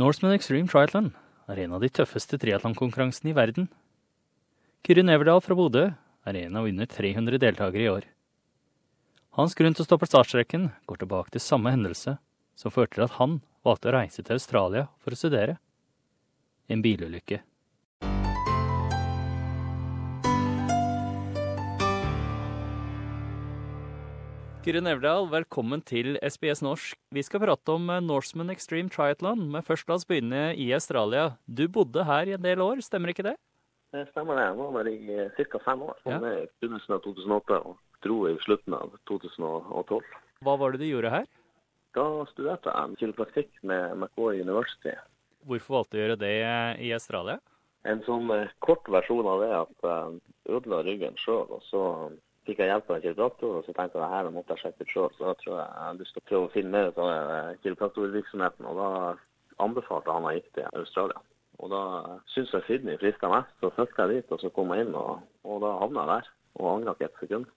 Norseman Extreme Triathlon er en av de tøffeste triatlonkonkurransene i verden. Kyrre Neverdal fra Bodø er en av under 300 deltakere i år. Hans grunn til å stå på startstreken går tilbake til samme hendelse som førte til at han valgte å reise til Australia for å studere. En bilulykke. Kyrre Nevdal, velkommen til SBS norsk. Vi skal prate om eh, Norseman Extreme Triathlon, men først la oss begynne i Australia. Du bodde her i en del år, stemmer ikke det? Det stemmer det. Jeg var der i ca. fem år. Ja. Kom i begynnelsen av 2008 og dro i slutten av 2012. Hva var det du gjorde her? Da studerte jeg kiropraktikk med McCoy University. Hvorfor valgte du å gjøre det eh, i Australia? En sånn eh, kort versjon av det at jeg ødela ryggen sjøl, og så fikk jeg hjelp av en kiropraktor, og så tenkte jeg at her måtte jeg sjekke ut sjøl. Så da tror jeg jeg hadde lyst til å prøve å finne mer ut av eh, kiropraktorvirksomheten, og da anbefalte han jeg gikk til Australia. Og da syntes jeg Sydney frista mest, så fulgte jeg dit, og så kom jeg inn, og, og da havna jeg der. Og angra ikke et sekund.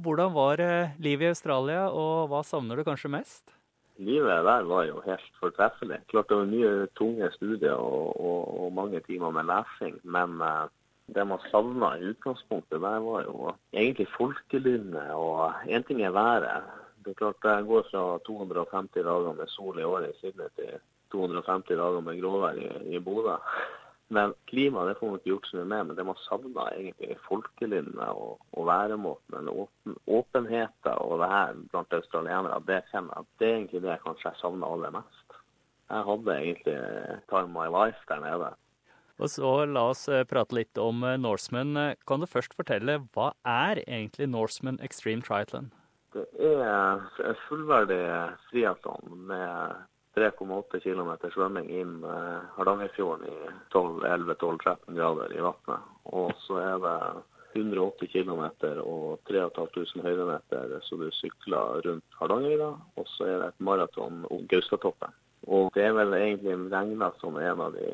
Hvordan var eh, livet i Australia, og hva savner du kanskje mest? Livet der var jo helt fortreffelig. Klart det var mye tunge studier og, og, og mange timer med lesing, men eh, det man savna i utgangspunktet der, var jo egentlig folkelynnet. Og én ting er været. Det er klart det går fra 250 dager med sol i året i Sydney til 250 dager med gråvær i, i Bodø. Men klima det får man ikke gjort så mye med, men det man savna egentlig folkelynnet og, og væremåten, åpen, åpenheten og det her blant australienere, det kjenner jeg. Det er egentlig det jeg kanskje savner aller mest. Jeg hadde egentlig time my life der nede. Og så la oss eh, prate litt om eh, Norseman. Kan du først fortelle hva er egentlig Norseman Extreme Triathlon? Det er fullverdig triatlon med 3,8 km svømming inn eh, Hardangerfjorden i 12-11-12-13 grader i vannet. Og så er det 180 km og 3500 høydemeter, så du sykler rundt Hardangervidda. Og så er det et maraton om Gaustatoppen. Og det er vel egentlig regna som en av de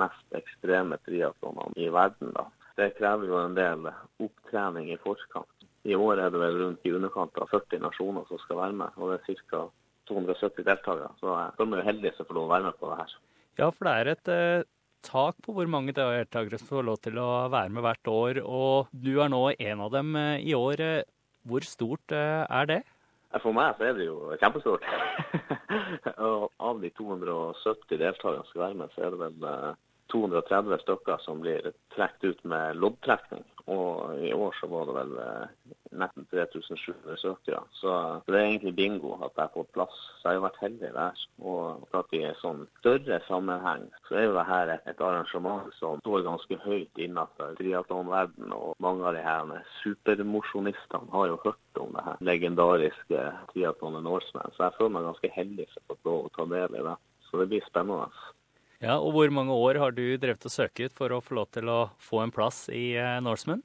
mest ekstreme triatlonene i verden. da. Det krever jo en del opptrening i forkant. I år er det vel rundt i underkant av 40 nasjoner som skal være med, og det er ca. 270 deltakere. Så jeg føler meg heldig som får lov å være med på det her. Ja, for det er et eh, tak på hvor mange deltakere som får lov til å være med hvert år, og du er nå en av dem eh, i år. Eh, Hvor stort eh, er det? For meg så er det jo kjempestort. av de 270 deltakerne som skal være med, så er det vel eh, 230 stykker som blir trukket ut med loddtrekning. Og i år så var det vel eh, nesten 3700 søkere. Så det er egentlig bingo at jeg fått plass. Så jeg har vært heldig der. Og at i en sånn større sammenheng så er jo dette et, et arrangement som står ganske høyt innenfor triatlonverdenen. Og mange av de her supermosjonistene har jo hørt om det her legendariske triatlonet Norseman. Så jeg føler meg ganske heldig for å få lov å ta del i det. Så det blir spennende. Ja, og hvor mange år har du drevet og søkt ut for å få lov til å få en plass i eh, Norseman?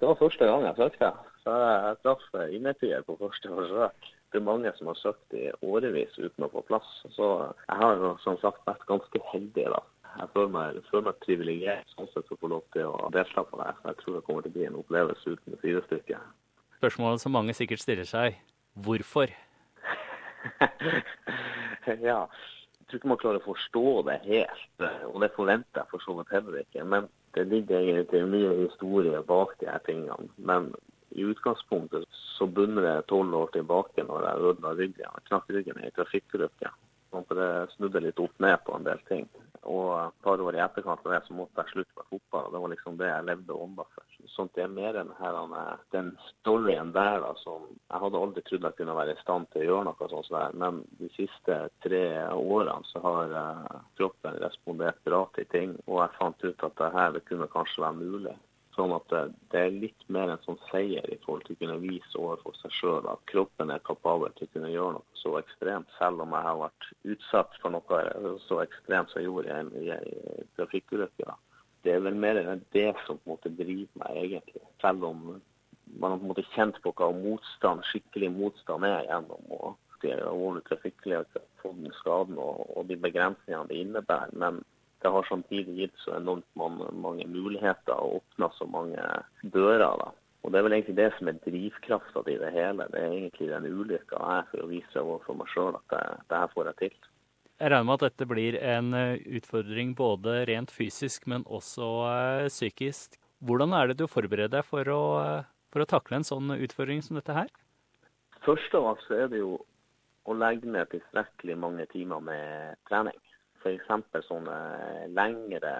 Det var første gang jeg søkte. Så jeg traff innertier på første forsøk. Det er mange som har søkt i årevis uten å få plass. Så jeg har jo som sagt vært ganske heldig, da. Jeg føler meg, føler meg privilegert sånn sett å få lov til å delta på det. Jeg tror det kommer til å bli en opplevelse uten sidestykke. Spørsmålet som mange sikkert stiller seg, hvorfor? ja. Jeg tror ikke man klarer å forstå det helt, og det forventer jeg for så vidt heller ikke. Men det ligger egentlig mye historie bak de her tingene. Men i utgangspunktet så bunner det tolv år tilbake når jeg ødela ryggen. Knakk ryggen i en trafikkulykke. At det snudde litt opp ned på en del ting. Og et par år i etterkant av det så måtte jeg slutte med fotball. Det var liksom det jeg levde og ånda for. Sånn det er mer enn her, den storyen der da, som Jeg hadde aldri trodd jeg kunne være i stand til å gjøre noe sånt. som Men de siste tre årene så har eh, kroppen respondert bra til ting. Og jeg fant ut at det her kunne kanskje være mulig. Sånn at det, det er litt mer en sånn seier i forhold til å kunne vise overfor seg sjøl at kroppen er kapabel til å kunne gjøre noe så ekstremt, selv om jeg har vært utsatt for noe så ekstremt som jeg gjorde i en, trafikkulykke. Det er vel mer enn det som på en måte driver meg, egentlig. Selv om man har på en måte kjent på hva motstand, skikkelig motstand er gjennom å de alvorlige den skaden og, og de begrensningene det innebærer. Men det har samtidig gitt så enormt mange, mange muligheter og åpna så mange dører. da. Og Det er vel egentlig det som er drivkrafta i det hele. Det er egentlig den ulykka jeg for å vise overfor meg sjøl at det, her får jeg til. Jeg regner med at dette blir en eh, utfordring både rent fysisk, men også uh, psykisk. Hvordan er det du forbereder deg for å, uh, for å takle en sånn utfordring som dette her? Først av alt så er det jo å legge ned tilstrekkelig mange timer med trening. F.eks. sånne lengre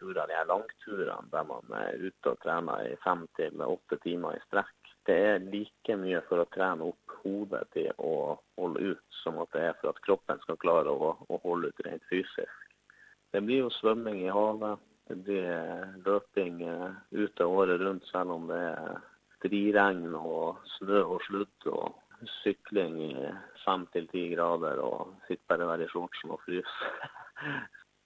turer, de langturene der man er ute og trener i fem til åtte timer i strekk. Det er like mye for å trene opp hodet til å holde ut, som at det er for at kroppen skal klare å, å holde ut rent fysisk. Det blir jo svømming i havet, det blir løping eh, ute året rundt, selv om det er striregn og snø og sludd. og sykling i fem til ti grader og sitte bare der i shortsen og fryse.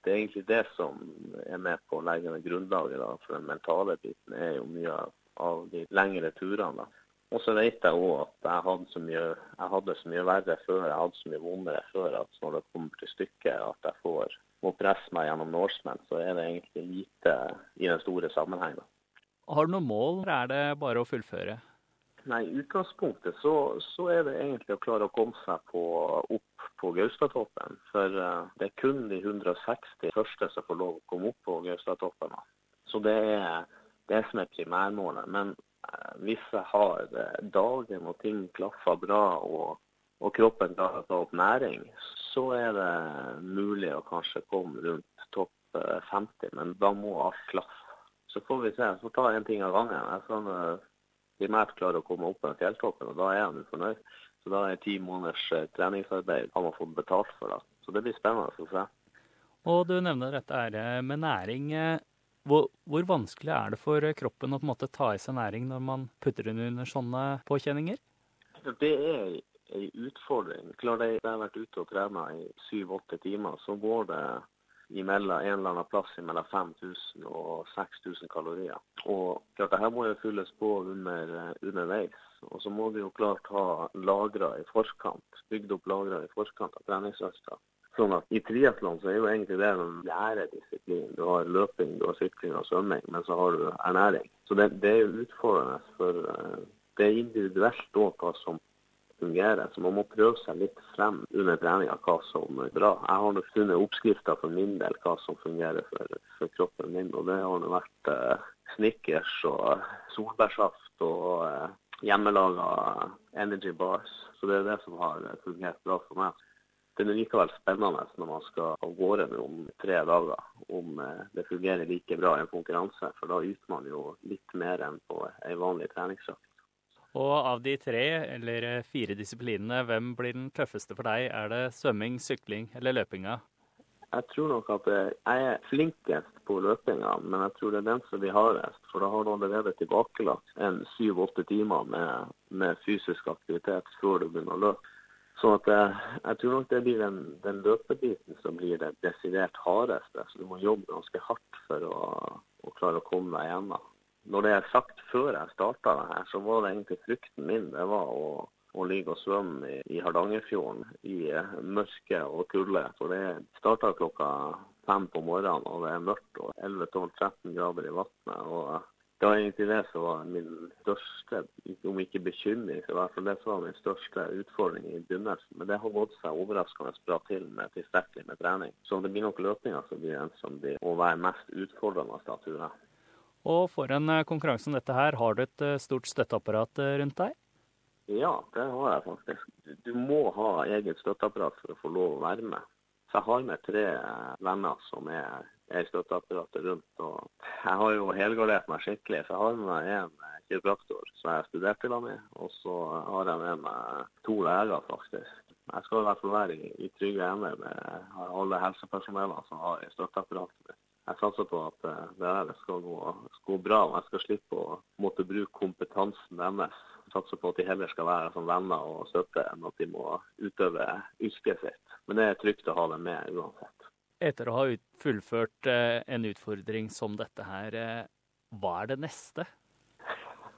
Det er egentlig det som er med på å legge ned grunnlaget da, for den mentale biten. er jo mye av, de lengre turene. Og så vet jeg òg at jeg hadde, så mye, jeg hadde så mye verre før, jeg hadde så mye vondere før at når det kommer til stykket at jeg får må presse meg gjennom Norseman, så er det egentlig lite i den store sammenhengen. Har du noe mål, eller er det bare å fullføre? Nei, utgangspunktet så, så, er det egentlig å klare å komme seg på, opp på Gaustatoppen. For uh, det er kun de 160 første som får lov å komme opp på Gaustatoppen. Så det er det som er primærmålet. Men uh, hvis jeg har uh, dagen og ting klaffer bra og, og kroppen klarer å ta opp næring, så er det mulig å kanskje komme rundt topp 50. Men da må alt klaffe. Så får vi se. Så får ta én ting av gangen. Jeg sånn, primært klarer å komme opp på den fjelltoppen, og da er han jo fornøyd. Så da er ti måneders eh, treningsarbeid har man fått betalt for. da. Så det blir spennende å se. Og du nevner dette eh, med næring. Hvor, hvor, vanskelig er det for kroppen å på en måte ta i seg næring når man putter den under sånne påkjenninger? Det er en utfordring. Klar jeg har vært ute og trena i syv-åtte timer, så går det imellom en eller annen plass mellom 5000 og 6000 kalorier. Og klart, det her må jo fylles på under, eh, underveis. Og så må vi jo klart ha lagra i forkant, bygd opp lagra i forkant av treningsøkta. Sånn at I triatlon så er jo egentlig det en læredisiplin. Du har løping, du har sykling og svømming, men så har du ernæring. Så det, det er jo utfordrende. for uh, Det er individuelt òg hva som fungerer. Så man må prøve seg litt frem under treninga hva som er bra. Jeg har funnet oppskrifter for min del hva som fungerer for, for kroppen min. Og det har vært eh, Snickers og solbærsaft og eh, hjemmelaga energy bars. Så det er det som har fungert bra for meg. Det er likevel spennende når man skal av gårde om tre dager, om eh, det fungerer like bra i en konkurranse. For da yter man jo litt mer enn på ei vanlig treningsøkt. Og av de tre eller fire disiplinene, hvem blir den tøffeste for deg? Er det svømming, sykling eller løpinga? Jeg tror nok at jeg er flinkest på løpinga, men jeg tror det er den som blir hardest. For da har du allerede tilbakelagt en syv-åtte timer med, med, fysisk aktivitet før du begynner å løpe. Så jeg, jeg tror nok det blir den, den løpebiten som blir det desidert hardeste. Så du må jobbe ganske hardt for å, å klare å komme deg gjennom når det er sagt før jeg starta det her, så var det egentlig frykten min det var å, å ligge og svømme i, i Hardangerfjorden i eh, mørke og kulde. For det starta klokka fem på morgenen, og det er mørkt og 11-12-13 grader i vannet. Og det var egentlig det som var min største, om ikke bekymring, så i hvert fall det som var min største utfordring i begynnelsen. Men det har gått seg overraskende bra til med tilstrekkelig med trening. Så det blir nok løpinga som blir den som blir å være mest utfordrende, da, tror. Og for en eh, konkurranse som dette her, har du et eh, stort støtteapparat eh, rundt deg? Ja, det har jeg faktisk. Du må ha eget støtteapparat for å få lov å være med. Så jeg har med tre venner som er, i støtteapparatet rundt. Og jeg har jo helgardert meg skikkelig. Så jeg har med meg en kiropraktor som jeg har studert til med. Og så har jeg med meg to leger, faktisk. Jeg skal i hvert fall være i, trygge hender med alle helsepersonellene som har støtteapparatet mitt jeg satser på at eh, det her skal gå, skal gå bra, og jeg skal slippe å måtte bruke kompetansen deres. Jeg satser på at de heller skal være som venner og støtte, enn at de må utøve yrket sitt. Men det er trygt å ha dem med uansett. Etter å ha fullført eh, en utfordring som dette her, eh, hva er det neste?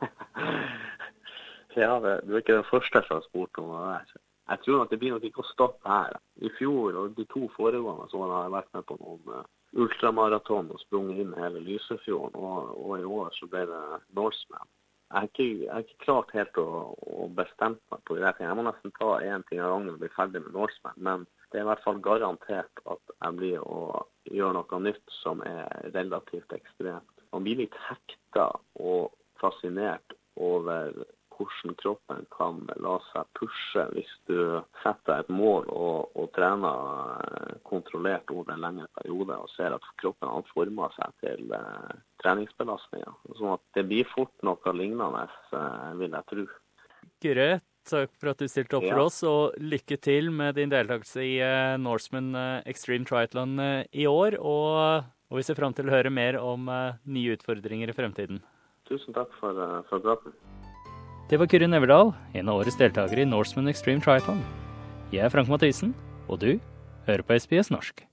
ja, du er ikke den første som har spurt om det der. Jeg tror nok det blir nok ikke å stoppe her. I fjor og de to foregående så har jeg vært med på noen ultramaraton og sprunget inn hele Lysefjorden. Og, og, i år så ble det Norseman. Jeg har ikke, ikke klart helt å, å bestemme meg på det. Jeg må nesten ta én ting av gangen og bli ferdig med Norseman. Men det er i hvert fall garantert at jeg blir å gjøre noe nytt som er relativt ekstremt. Man blir litt hekta og fascinert over hvordan kroppen kan la seg pushe hvis du setter et mål og, og trener kontrollert over en lengre periode og ser at kroppen har forma seg til eh, treningsbelastninger. Sånn at det blir fort noe lignende, uh, vil jeg tro. Grøt, takk for at du stilte opp ja. for oss, og lykke til med din deltakelse i uh, Norseman Extreme Triathlon i år. Og, og, vi ser fram til å høre mer om nye utfordringer i fremtiden. Tusen takk for, for praten. Det var Kyrre Neverdal, en av årets deltakere i Norseman Extreme Triathlon. Jeg er Frank Mathisen, og du hører på SBS norsk.